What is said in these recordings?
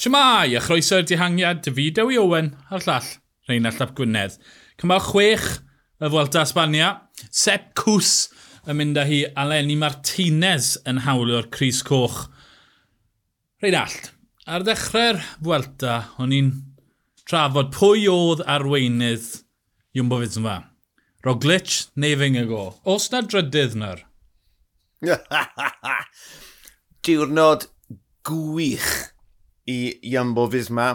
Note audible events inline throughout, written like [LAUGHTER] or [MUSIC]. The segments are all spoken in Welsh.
Siamai, a chroeso'r dihangiad, Dafidew i Owen, a'r llall, Rheinald Ap Gwynedd. Cymal chwech y Fwelta Esbania. Sepp Cws yn mynd â hi Aleni Martinez yn hawlio'r Cris Coch. Rheinald, ar ddechrau'r Fwelta, o'n i'n trafod pwy oedd arweinydd Jumbo Fisma. Roglic neu Fingago. Os na drydydd na'r? [LAUGHS] Diwrnod gwych i Iambo Fisma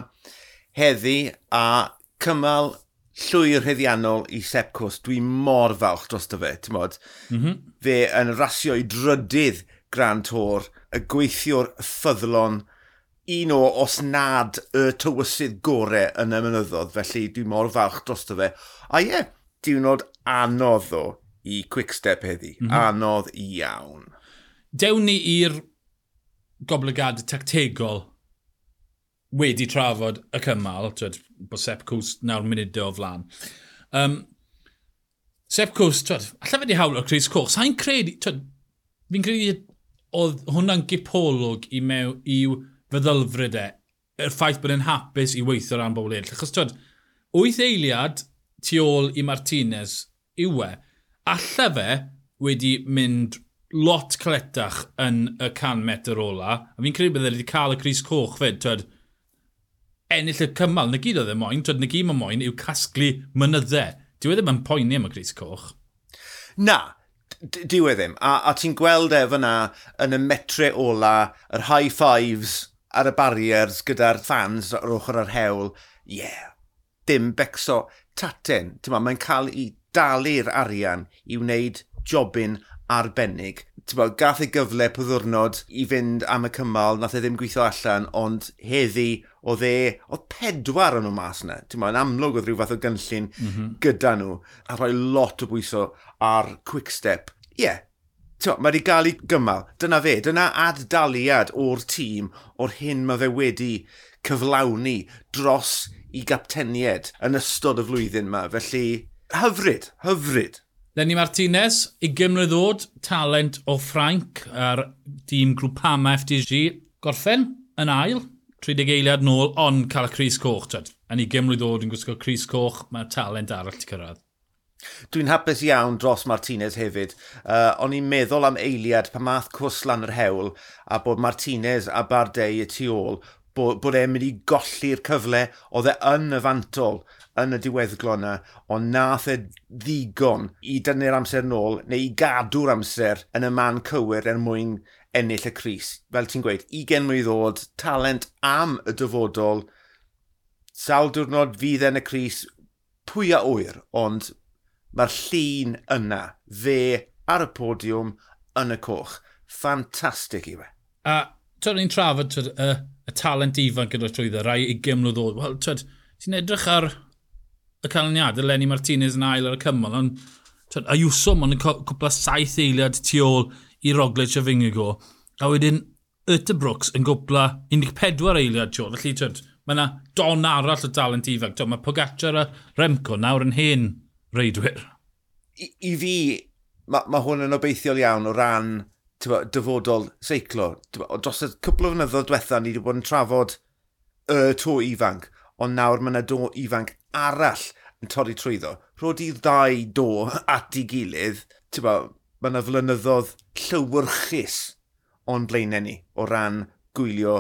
heddi a cymal llwyr heddiannol i Sepp Cws. Dwi mor falch drosto fe, ti'n modd? Mm -hmm. Fe yn rasio i drydydd Grand Tour, y gweithiwr ffyddlon, un o os nad y tywysydd gorau yn y mynyddodd, felly dwi mor falch drosto fe. A ie, diwnod anodd o i Quickstep heddi, mm -hmm. anodd iawn. Dewn ni i'r goblygadau tactegol wedi trafod y cymal, twyd, bod Sepp Cws nawr munud o flan. Um, Sepp Cws, twyd, allaf wedi hawl o Chris Coch, sa'n credu, twyd, fi'n credu oedd hwnna'n gipolwg i mew i'w feddylfryd e, yr ffaith bod e'n hapus i weithio ran bobl eraill. Achos twyd, wyth eiliad tu ôl i Martinez yw e, allai fe wedi mynd lot caletach yn y can metr ola, a fi'n credu byddai e wedi cael y Cris Coch fyd, twyd, ennill y cymal. Na gyd oedd e moyn, twyd na gyd mae moyn yw casglu mynydde. Dwi wedi e yn poeni am y Gris Coch. Na, dwi ddim. A, a ti'n gweld e fyna yn y metre ola, yr high fives ar y barriers gyda'r fans ar ochr ar hewl. Ie, yeah. dim becso taten. Mae'n cael ei dalu'r arian i wneud jobyn arbennig bod, gath ei gyfle pwyddwrnod i fynd am y cymal, nath e ddim gweithio allan, ond heddi oedd e, oedd pedwar yn nhw mas yna. Ti'n yn amlwg oedd rhyw fath o gynllun mm -hmm. gyda nhw, a rhoi lot o bwyso ar quick step. Ie, yeah, mae wedi gael ei gymal. Dyna fe, dyna addaliad o'r tîm o'r hyn mae fe wedi cyflawni dros i gaptenied yn ystod y flwyddyn yma. Felly, hyfryd, hyfryd. Lenny Martinez, 20 mlynedd oed, talent o Ffrainc ar dîm Grwpama FDG. Gorffen yn ail, 30 eiliad nôl, ond cael y Cris Coch. Twed. Yn 20 mlynedd oed yn gwisgo Cris Coch, mae talent arall ti cyrraedd. Dwi'n hapus iawn dros Martinez hefyd. Uh, o'n i'n meddwl am eiliad pa math cwslan yr hewl a bod Martinez a Bardei y tu ôl bod, bod e'n mynd i golli'r cyfle oedd e yn y fantol yn y diweddglo yna, ond nath e ddigon i dynnu'r amser nôl neu i gadw'r amser yn y man cywir er mwyn ennill y Cris. Fel ti'n gweud, 20 mlynedd oed, talent am y dyfodol, sawl diwrnod fydd yn y Cris, pwy a wyr, ond mae'r llun yna, fe ar y podiwm yn y coch. Ffantastig i fe. A twyd, ni'n trafod twyd, y, y talent ifanc gyda'r trwyddo, rai i gymlwyd ddod. Wel, twyd, ti'n edrych ar y canlyniad, y Lenny Martinez yn ail ar y cymal, ond twyd, Ayuso mon yn cwpla saith eiliad tu ôl i Roglic a Fingigo, a wedyn Yta Brooks yn gwbla 14 eiliad tu ôl. Felly, twyd, mae yna don arall o talent ifanc. Twyd, mae Pogacar a Remco nawr yn hen reidwyr. I, i fi, mae ma hwn yn obeithiol iawn o ran tywa, dyfodol seiclo. Tywa, dros y cwpl o fynyddoedd diwethaf, ni wedi bod yn trafod y to ifanc, ond nawr mae yna do ifanc arall yn torri trwyddo. Rho di ddau do at ei gilydd, tywa, mae yna flynyddodd llywyrchus o'n blaenau ni o ran gwylio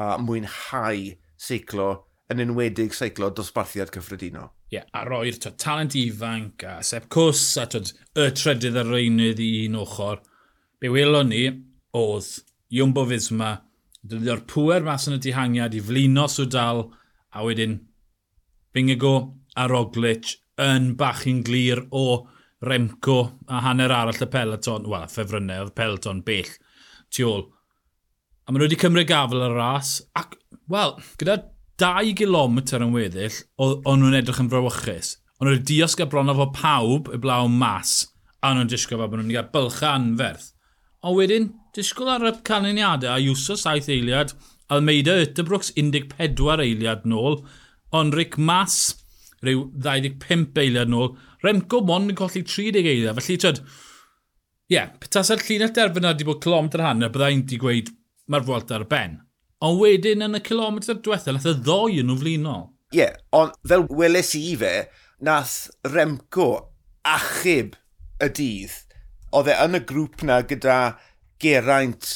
a mwynhau seiclo yn enwedig seiclo dosbarthiad cyffredinol. Ie, yeah, a roi'r talent ifanc a Sepp Cws a twyd, y trydydd ar reinydd i un ochr – Be welon ni oedd Iwmbo Fisma, dylio'r pwer mas yn y dihangiad i flino Swdal, a wedyn Bingigo a Roglic yn bach i'n glir o Remco a hanner arall y peloton, wel, ffefrynnau oedd peloton bell tu ôl. A maen nhw wedi cymryd gafel y ras, ac, wel, gyda 2 km yn weddill, o'n nhw'n edrych yn frawychus. O'n nhw'n diosg a bron o pawb y blaw mas, a o'n nhw'n disgwyl bod nhw'n gael bylcha anferth. Ond wedyn, disgwyl ar y canlyniadau a Iwso 7 eiliad, Almeida Ytterbrooks 14 eiliad nôl, Onric Mas rhyw 25 eiliad nôl, Remco Mon yn colli 30 eiliad. Felly, tyd, ie, yeah, petasa'r llinell derfyn wedi bod kilometr hanner, byddai'n di gweud mae'r fwalt ar ben. Ond wedyn yn y kilometr diwethaf, nath y ddoi yn nhw flinol. Ie, yeah, ond fel weles i fe, nath Remco achub y dydd oedd e yn y grŵp na gyda Geraint,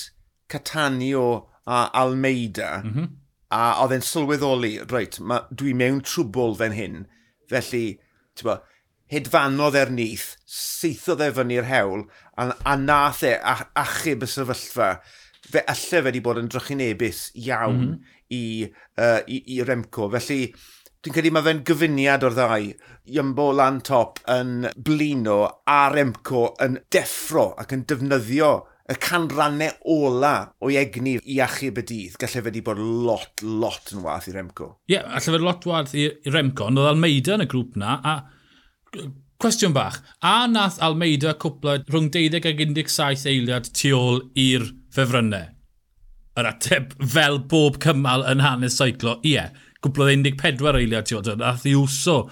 Catanio a Almeida, mm -hmm. a oedd e'n sylweddoli, reit, dwi mewn trwbl fan hyn, felly, ti'n bo, hedfanodd e'r nith, seithodd e fyny'r hewl, a, a nath e achub y sefyllfa. Fe allai wedi bod yn drychinebus iawn mm -hmm. i, uh, i, i Remco. Felly, Dwi'n credu mae fe'n gyfuniad o'r ddau. Iambo lan top yn blino a'r Emco yn deffro ac yn defnyddio y canrannau ola o'i egni i achub y dydd, gallai fe wedi bod lot, lot yn wath i Remco. Ie, yeah, allai fe lot wath i Remco, ond oedd Almeida yn y grŵp na, a cwestiwn bach, a nath Almeida cwpla rhwng 12 ag 17 eiliad tu ôl i'r ffefrynnau? Yr ateb fel bob cymal yn hanes seiclo, ie. Yeah gwblodd 14 eiliad ti oed, nath i wso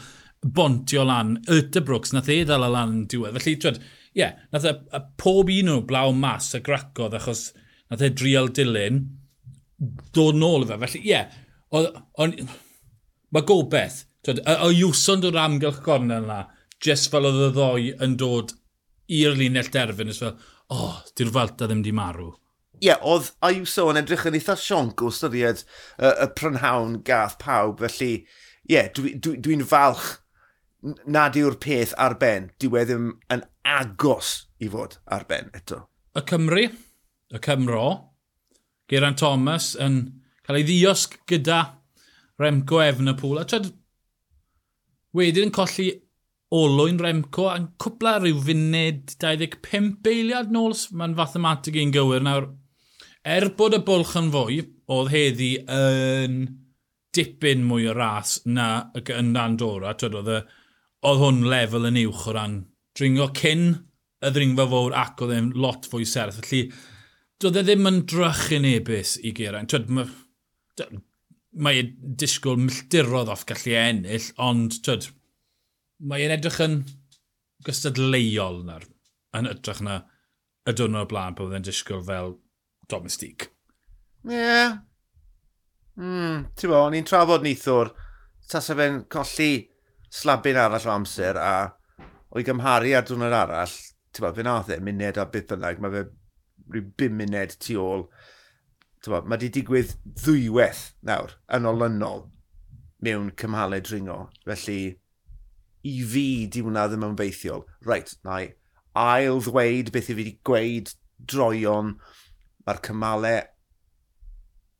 bontio lan, Ertebrooks, nath e ddal lan yn diwedd. Felly, twyd, ie, yeah, nath e y pob un nhw blaw mas y gracodd achos nath e drial dilyn, dod nôl fe. Felly, ie, yeah, mae gobeith, twyd, y, y iwson dod amgylch gornel yna, jyst fel oedd y ddoi yn dod i'r linell derfyn, ys fel, o, oh, di'r falta ddim di marw ie, yeah, oedd Ayuso yn edrych yn eitha sionc o styried y, y prynhawn gath pawb, felly ie, yeah, dwi'n dwi, dwi, falch nad yw'r peth ar ben. Dyw e ddim yn agos i fod ar ben eto. Y Cymru, y Cymro, Geraint Thomas yn cael ei ddiosg gyda Remco Efnapol. A tryd, wedyn yn colli olwyn Remco a'n cwpla rhyw funud 25 eiliad nôl. Mae'n fathematig i'n gywir. Nawr, er bod y bwlch yn fwy, oedd heddi yn dipyn mwy o ras na yn Andorra. Twyd, oedd, oedd hwn lefel yn uwch o ran dringo cyn y ddringfa fawr ac oedd e'n lot fwy serth. Felly, doedd e ddim yn drych yn ebys i Geraint. Twyd, mae, mae e disgwyl milltirodd off gallu ennill, ond twyd, mae e'n edrych yn gystadleuol na'r yn edrych na y dwrnod o blaen bod e'n disgwyl fel domestig. Ie. Yeah. Mm, Ti'n bo, ni'n trafod nithwr, tasa fe'n colli slabyn arall o amser a o'i gymharu ar dwrnod arall, ti'n bo, fe nath e, muned a beth bynnag, mae fe rhyw 5 muned tu ôl. Bo, mae wedi digwydd ddwywaith nawr, yn olynol, mewn cymhalau dringo. Felly, i fi di hwnna ddim yn feithiol. Reit, na i ail ddweud beth i fi wedi gweud droion mae'r cymalau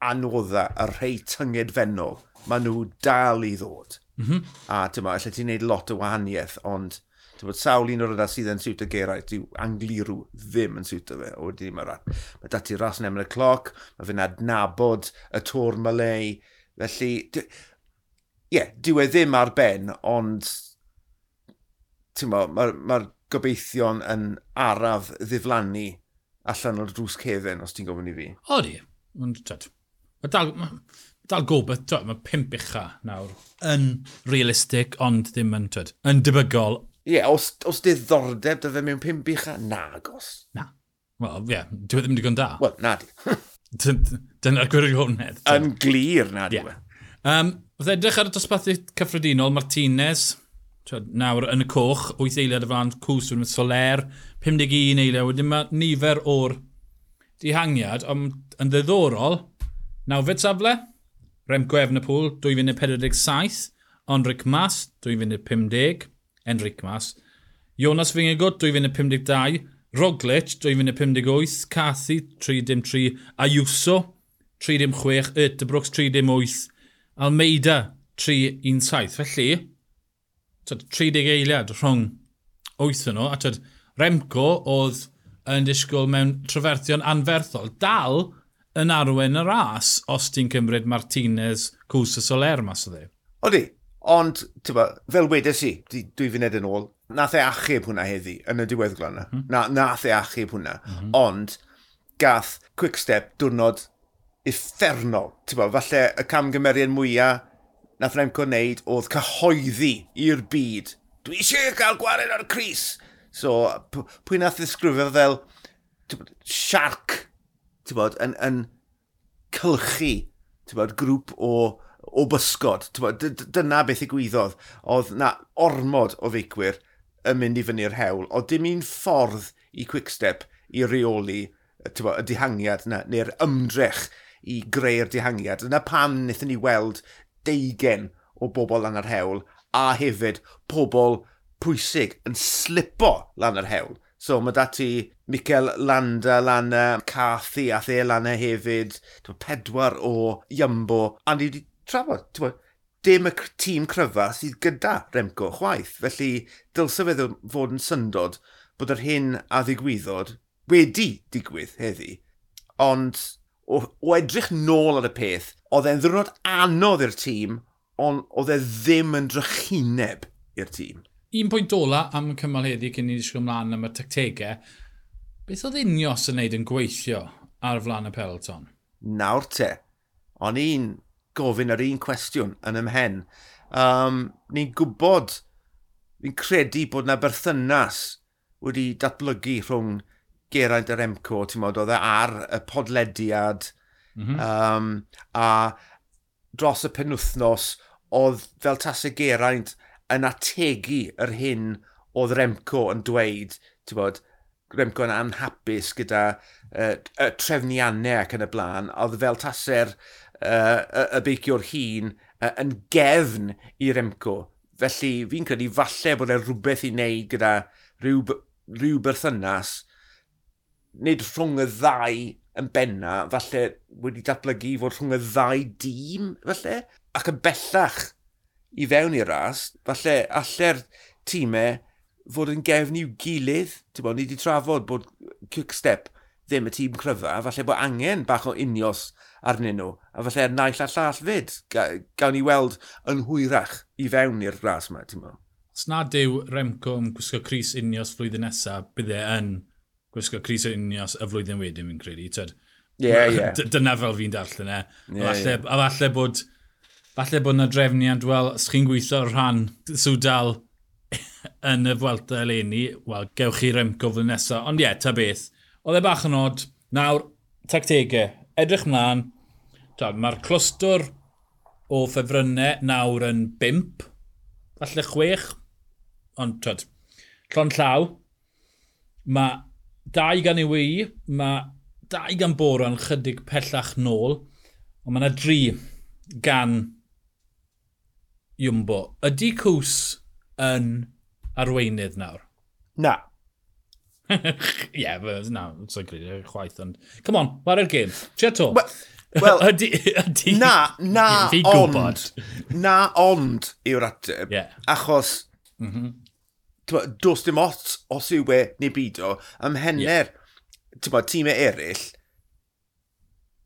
anodda, y rhai tynged fennol, maen nhw dal i ddod. Mm -hmm. A dyma, allai ti'n neud lot o wahaniaeth, ond Ti'n bod sawl un o'r yna sydd yn siwt siwtio Geraint, yw Anglirw ddim yn siwt o fe o wedi mae'r ran. Mae dati ras yn emyn y cloc, mae fe'n adnabod y tŵr Malay, felly... Ie, yeah, dyw e ddim ar ben, ond mae'r ma, r, ma gobeithion yn araf ddiflannu allan o'r drws cefn, os ti'n gofyn i fi. O di. Mae dal, ma, dal gobeith, mae pimp ucha nawr yn realistig, ond ddim yn, twyd, yn debygol. Ie, yeah, os, os diddordeb dy fe mewn pimp ucha, na agos. Na. Wel, ie, yeah, dwi ddim digon da. Wel, na di. [LAUGHS] Dyna'r gwirionedd. Yn glir, na di. Yeah. Um, Fydd edrych ar y dosbarthu cyffredinol, Martinez, nawr yn y coch, 8 eiliad y flan, cws, wedyn Soler, 51 eiliad, wedyn mae nifer o'r dihangiad, ond yn ddiddorol, nawfed safle, Remco Efnapol, 2047, Onric Mas, 2050, Enric Mas, Jonas Fingegot, 2052, Roglic, 2058, Cathy, 353, Ayuso, 356, Ertebrooks, 308, Almeida, 317. Felly, 30 eiliad rhwng 8 nhw, a tyd, Remco oedd yn disgwyl mewn trafferthion anferthol. Dal yn arwen y ras os ti'n cymryd Martinez, Cws y Soler mas o dde. Odi, ond tyba, fel wedes i, dwi funed yn ôl, nath e achub hwnna heddi yn y diweddglo yna. Mm. Na, nath e achub hwnna. Mm -hmm. Ond gath Quickstep diwrnod effernol. Tyba, falle y camgymeriad mwyaf nath Remco wneud oedd cyhoeddi i'r byd. Dwi eisiau cael gwared ar y Cris. So, pwy nath ddisgrifio fel siarc, ti'n bod, yn, yn cylchu, ti'n bod, grŵp o, o bysgod. Bod, dyna beth i gwyddodd. Oedd na ormod o feicwyr yn mynd i fyny'r hewl, Oedd dim un ffordd i quickstep i reoli bod, y dihangiad na, neu'r ymdrech i greu'r dihangiad. Yna pam wnaethon ni weld deigen o bobl lan yr hewl, a hefyd pobl pwysig yn slipo lan yr hewl. So mae dati Michael Landa lan Cathy a the lan e hefyd, pedwar o Iambo, a ni wedi trafod, ti'n dim y tîm cryfa sydd gyda Remco chwaith. Felly, dylse fe fod yn syndod bod yr hyn a ddigwyddod wedi digwydd heddi. Ond o, o edrych nôl ar y peth, Oedd e'n ddwrnod anodd i'r tîm, ond oedd e ddim yn drychineb i'r tîm. Un pwynt ola am y cymal heddi cyn i ni ddysgu ymlaen am y tactegau. Beth oedd unios yn neud yn gweithio ar flaen y peloton? Nawr te. ond un gofyn yr un cwestiwn yn ymhen. Um, ni'n gwybod, ni'n credu bod na berthynas wedi datblygu rhwng Geraint yr Emco, ti'n modd, oedd e ar y podlediad Mm -hmm. um, a dros y penwthnos, oedd fel tas y geraint yn ategu yr hyn oedd Remco yn dweud, ti'n bod, Remco yn anhapus gyda uh, y trefniannau ac yn y blaen, oedd fel taser uh, y beiciwr hun uh, yn gefn i Remco. Felly fi'n credu falle bod e rhywbeth i wneud gyda rhyw, rhyw berthynas, nid rhwng y ddau yn benna, falle wedi datblygu fod rhwng y ddau dîm, falle, ac yn bellach i fewn i'r ras, falle alle'r tîmau fod yn gefn i'w gilydd. Ti'n bod, ni wedi trafod bod Quickstep ddim y tîm cryfa, falle bod angen bach o unios arnyn nhw, a falle'r naill a llall fyd, gawn ni weld yn hwyrach i fewn i'r ras yma, ti'n bod. Os nad yw Remco yn gwisgo Cris Unios flwyddyn nesaf, bydde yn gwisgo Cris Unios y flwyddyn wedyn fi'n credu. Ie. Yeah, yeah. Dyna fel fi'n darllen e. Yeah, a falle, yeah. a falle bod, falle bod yna drefniad, wel, os chi'n gweithio rhan swdal [LAUGHS] yn y Fwelta eleni, wel, gewch chi Remco flwyddyn nesaf. Ond ie, yeah, ta beth. Oedd e bach yn od. Nawr, tactegau. Edrych mlaen. Mae'r clwstwr o ffefrynnau nawr yn bimp, falle chwech, ond twyd, llon llaw, mae dau gan i wy, mae dau gan boron chydig pellach nôl, ond mae yna dri gan Iwmbo. Ydy Cws yn arweinydd nawr? Na. [LAUGHS] Ie, yeah, na, sy'n credu, chwaith, ond... Come on, mae'r gêm. Tia to. Wel, ydy, [LAUGHS] ydy... Na, na, [LAUGHS] ond. Na, ond yw'r ateb. Yeah. Achos, mm -hmm dos dim ots os yw e neu byd o, am henner yeah. tîmau eraill,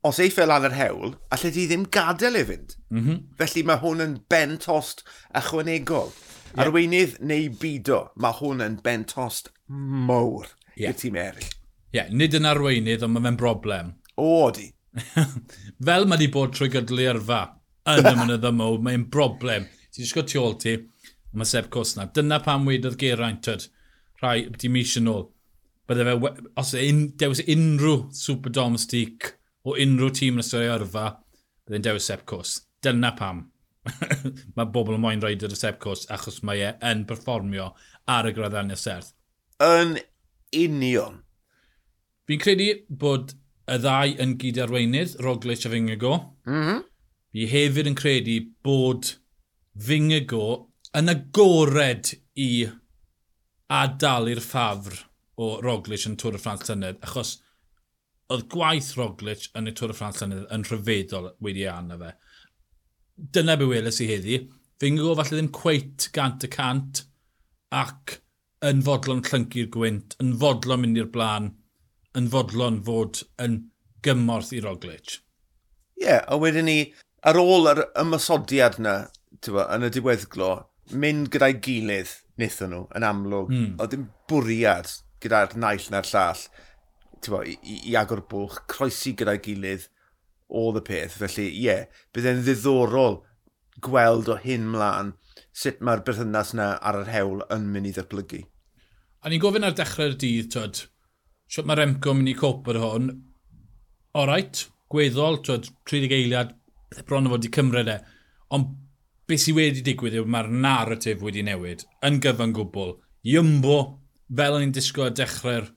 os ei fel lan yr hewl, allai di ddim gadael i fynd. Mm -hmm. Felly mae hwn yn ben tost ychwanegol. Yeah. Arweinydd neu bido, mae hwn yn ben tost mowr yeah. i'r tîm eraill. Ie, yeah, nid yn arweinydd, ond mae fe'n broblem. O, di. [LAUGHS] fel mae di bod trwy gydlu yrfa yn y [LAUGHS] mynydd yma, mae'n broblem. Ti'n disgwyl tu ôl ti, Mae Seb Cwsna. Dyna pam wedodd Geraint, twyd, rhai, di mis yn ôl. Bydde fe, os un, dewis unrhyw super domestic o unrhyw tîm yn ystod ei yrfa, bydde'n dewis Seb Cws. Dyna pam. [LAUGHS] mae bobl yn moyn roed y Seb Cws achos mae e yn performio ar y graddaniau serth. Yn union. Fi'n credu bod y ddau yn gyd arweinydd, Roglic a Fingago. Mm -hmm. Fi hefyd yn credu bod Fingago yn agored i adalu'r ffafr o Roglic yn Tŵr y Ffrans Llynedd, achos oedd gwaith Roglic yn y Tŵr y Ffrans Llynedd yn rhyfeddol wedi anna fe. Dyna be weles i heddi. Fi'n gwybod falle ddim cweit gant y cant ac yn fodlon llyncu'r gwynt, yn fodlon mynd i'r blaen, yn fodlon fod yn gymorth i Roglic. Ie, yeah, a wedyn ni, ar ôl yr ymysodiad yna, yn y diweddglo, mynd gyda'i gilydd wnaethon nhw yn amlwg. Mm. Oedd dim bwriad gyda'r naill na'r llall bo, i, i agor bwch, croesi gyda'i gilydd oedd y peth. Felly, ie, yeah, bydd e'n ddiddorol gweld o hyn mlaen sut mae'r berthynas yna ar yr hewl yn mynd i ddatblygu. A ni'n gofyn ar dechrau'r dydd, twyd, siwt mae Remco mynd i cop ar hwn. Orait, gweddol, twyd, 30 eiliad, bron o fod i cymryd e. Ond beth sydd wedi digwydd yw mae'r narratif wedi newid yn gyfan gwbl. Iymbo, fel o'n i'n disgwyl ar dechrau'r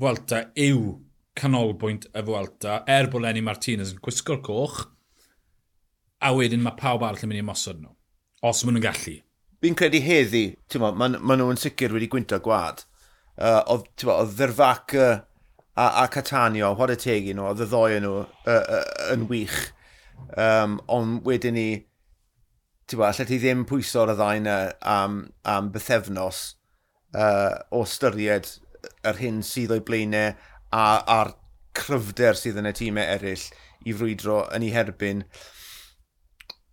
Fwelta, yw canolbwynt y Fwelta, er bod Lenny Martinez yn gwisgo'r coch, a wedyn mae pawb arall yn mynd i ymosod nhw, os maen nhw'n gallu. Fi'n credu heddi, ti'n maen ma nhw'n sicr wedi gwynta gwad. Uh, oedd, ti'n mo, oedd Ferfac uh, a, a Catanio, chwarae tegu nhw, oedd y ddoi nhw uh, uh, yn wych. Um, ond wedyn ni, ti'n allet ti ddim pwyso ar y ddain am, am bythefnos uh, o styried yr hyn sydd o'i blaenau a, a'r cryfder sydd yn y tîmau eraill i frwydro yn ei herbyn,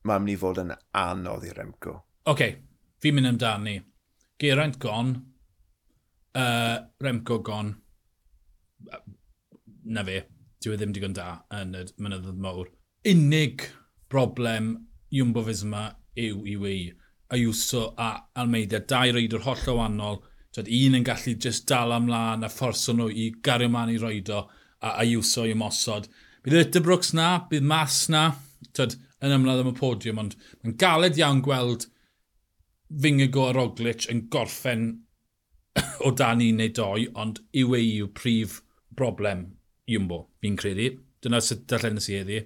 mae'n mynd i fod yn anodd i Remco. Oce, okay, fi'n mynd amdani. Geraint gon, uh, Remco gon, na fe, dyw e ddim digon da yn y mynyddodd mawr. Unig broblem Jumbo Fisma yw UAE. Ayuso a Almeida, dau reidwr holl o wannol. Tyd, un yn gallu just dal amlaen a fforso nhw i gario man i roedo a Ayuso i ymosod. Bydd Ytterbrooks na, bydd Mas na, tyd, yn ymladd am y podiwm, ond mae'n galed iawn gweld Fingago a Roglic yn gorffen [COUGHS] o dan un neu doi, ond yw ei yw prif broblem Iwmbo, fi'n credu. Dyna sut darllen y heddi.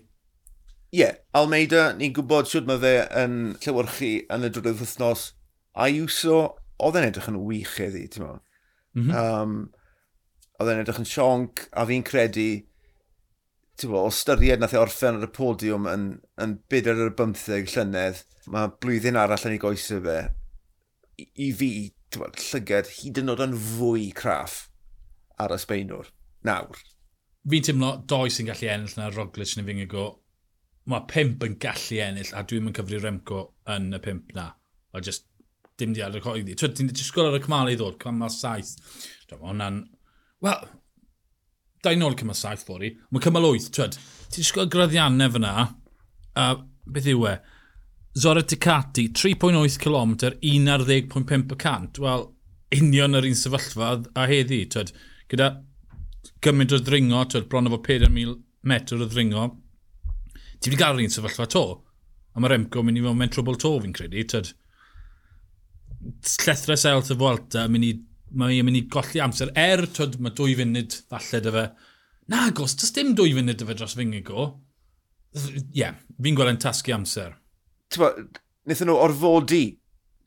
Ie, yeah, Almeida, ni'n gwybod siwr mae fe yn llywyrchu yn y drydydd wythnos. Ayuso, oedd e'n edrych yn wych heddi, ti'n meddwl. Mm -hmm. um, oedd e'n edrych yn sionc, a fi'n credu, ti'n meddwl, o styried nath e orffen ar y podiwm yn, yn bydr ar y bymtheg llynedd, mae blwyddyn arall yn ei goesau fe, i, i fi, ti'n meddwl, llygad hyd yn oed yn fwy craff ar y Sbeinwr, nawr. Fi'n teimlo doi sy'n gallu ennill na Roglic neu Fingigo mae pimp yn gallu ennill a dwi'n mynd cyfri Remco yn y pimp na. O just dim di ar y coeddi. Twyd, ti'n disgwyl ar y cymal i ddod, cymal saith. Dwi'n meddwl, hwnna'n... Wel, da i nôl cymal saith fori. Mae cymal wyth, twyd. Ti'n disgwyl graddiannau fyna, a beth yw e? Zora Ticati, 3.8 km, 11.5%. Wel, union yr un sefyllfa a heddi, twyd. Gyda gymaint o ddringo, twyd, bron o efo 4,000 metr o ddringo, ti wedi gael un sefyllfa to. A mae Remco mynd i fod mewn trwbl to fi'n credu. Tyd, llethra sel y Fwelta, mae'n mynd i golli amser. Er, tyd, mae dwy funud falle dy fe. Na, gos, does dim dwy funud dy fe dros fyngau go. Ie, yeah, fi'n gweld yn tasgu amser. Tyfo, wnaethon nhw orfodi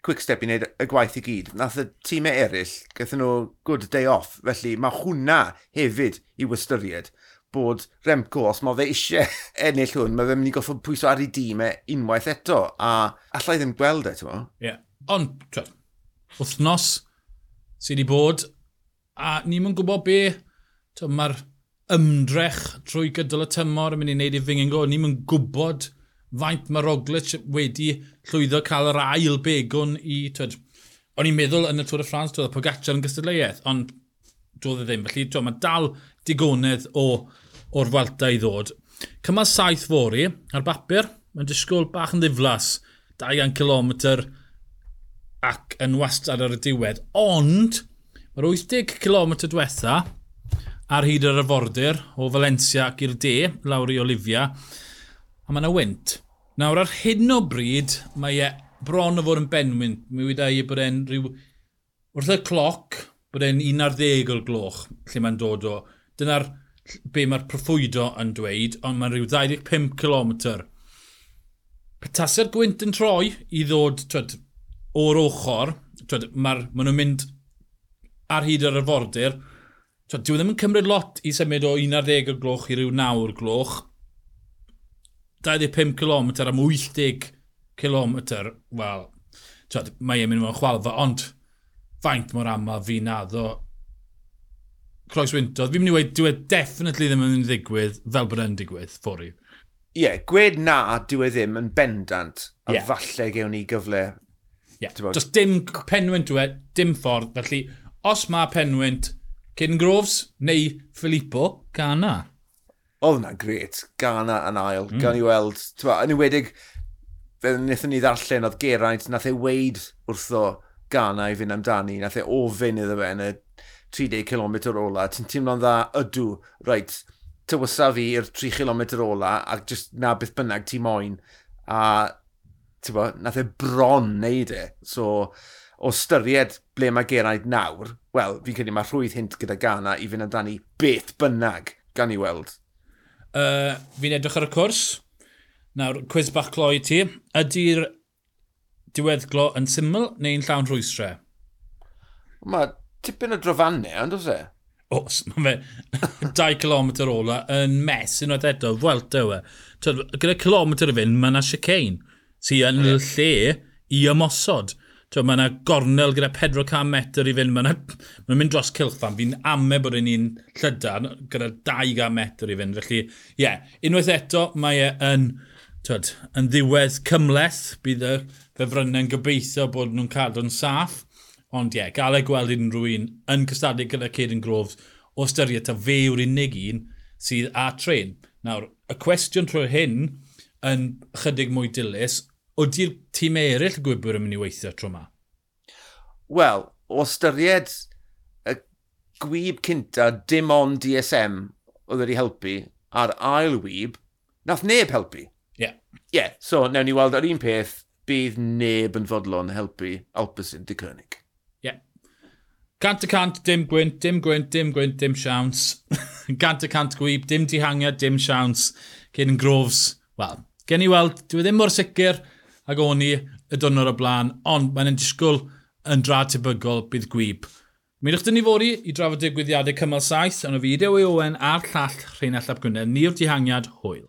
quick step i wneud y gwaith i gyd. Nath y tîmau eraill, gathon nhw good day off. Felly mae hwnna hefyd i wystyried bod Remco, os mae fe eisiau [LAUGHS] ennill hwn, mae fe'n mynd i goffo pwyso ar ei dîm e unwaith eto, a allai ddim gweld e, ti'n mo? Ie. Yeah. Ond, wythnos sydd wedi bod, a ni'n mynd gwybod be, mae'r ymdrech trwy gydol y tymor yn mynd i wneud i Fingengo, ni'n mynd gwybod faint mae Roglic wedi llwyddo cael yr ail begwn i, twyd, o'n i'n meddwl yn y Tôr y Ffrans, twyd, Pogacar yn gystadleuaeth, ond doedd e ddim. Felly, to, mae dal digonedd o, o'r Welta i ddod. Cymal saith fori, ar bapur, mae'n disgwyl bach yn ddiflas, 200 km ac yn wastad ar y diwedd. Ond, mae'r 80 km diwetha ar hyd yr afordir o Valencia ac i'r de, lawr i Olivia, a mae yna wynt. Nawr, ar hyn o bryd, mae e bron o fod yn benwynt. Mi wedi ei bod e'n rhyw... Wrth y cloc, bod e'n 11 o'r gloch lle mae'n dod o. Dyna'r be mae'r proffwydo yn dweud, ond mae'n rhyw 25 km. Petaser gwynt yn troi i ddod twed, o'r ochr, twed, mae nhw'n mynd ar hyd yr arfordir, twed, dyw e ddim yn cymryd lot i symud o 11 o'r gloch i ryw 9 o'r gloch. 25 km am 80 km, wel, mae e'n mynd mewn chwalfa, ond faint mor aml fi naddo Croes Wyntodd. Fi'n mynd i wedi, dwi wedi definitely ddim yn mynd i ddigwydd fel bod yn digwydd, ffori. Ie, yeah, gwed na dwi wedi ddim yn bendant, a yeah. falle gewn ni gyfle. Ie, yeah. does dim penwynt dwi, dim ffordd, felly os mae penwynt Cyn Groves neu Filippo Gana. Oedd hwnna'n gret, Gana yn ail, mm. gan i weld, yn ywedig, fe wnaethon ni ddarllen oedd Geraint, nath ei weid wrtho gana i fynd amdani. Nath e ofyn iddo fe yn y 30 km ola. Ti'n teimlo'n dda ydw, reit, tywysa fi i'r 3 km ola a just na beth bynnag ti moyn. A, ti'n bo, nath e bron neud e. So, o styried ble mae Geraint nawr, wel, fi'n credu mae rhwydd hint gyda Gana i fynd amdani beth bynnag gan i weld. Uh, fi'n edrych ar y cwrs. Nawr, cwiz bach cloi ti. Ydy'r diweddglo yn syml neu'n llawn rhwysre? Mae tipyn o drofannau, ond oes e? Os, mae fe [LAUGHS] 2 km ola yn mes unwaith eto, Vuelta yw e. Gyda kilometr y fynd, mae yna chicane, sy'n yn lle i ymosod. Tw, mae yna gornel gyda 400 metr i fynd, mae yna mynd dros cilchfan. Fi'n ame bod yn un llydan gyda 200 metr i fynd. Felly, ie, yeah, unwaith eto, mae e yn, twyd, yn ddiwedd cymleth, bydd y ddyfrynnau'n gobeithio bod nhw'n cadw'n saff. Ond ie, yeah, gael ei gweld unrhyw un yn cystadlu gyda Caden Groves o styried ta fe yw'r unig un sydd a tren. Nawr, y cwestiwn trwy hyn yn chydig mwy dilys, ydy'r tîm eraill y gwybwyr yn mynd i weithio tro yma? Wel, o styried y gwyb cynta dim ond DSM oedd wedi helpu a'r ail wyb, nath neb helpu. Ie. Yeah. Ie, yeah, so newn ni weld yr un peth bydd neb yn fodlon helpu Alpecin di Cynnig. Ie. Cant y cant, dim gwynt, dim gwynt, dim gwynt, dim siawns. [LAUGHS] cant y cant gwyb, dim dihangiad, dim siawns. Cyn yn grofs, wel, gen i weld, dwi e ddim mor sicr ag o'n i y dwrnod o blaen, ond mae'n disgwyl yn dra tebygol bydd gwyb. Mynwch dyn ni fori i drafod digwyddiadau cymal saith, ond o fideo i Owen a'r llall Rheinald Ap Gwynedd, ni'r dihangiad hwyl.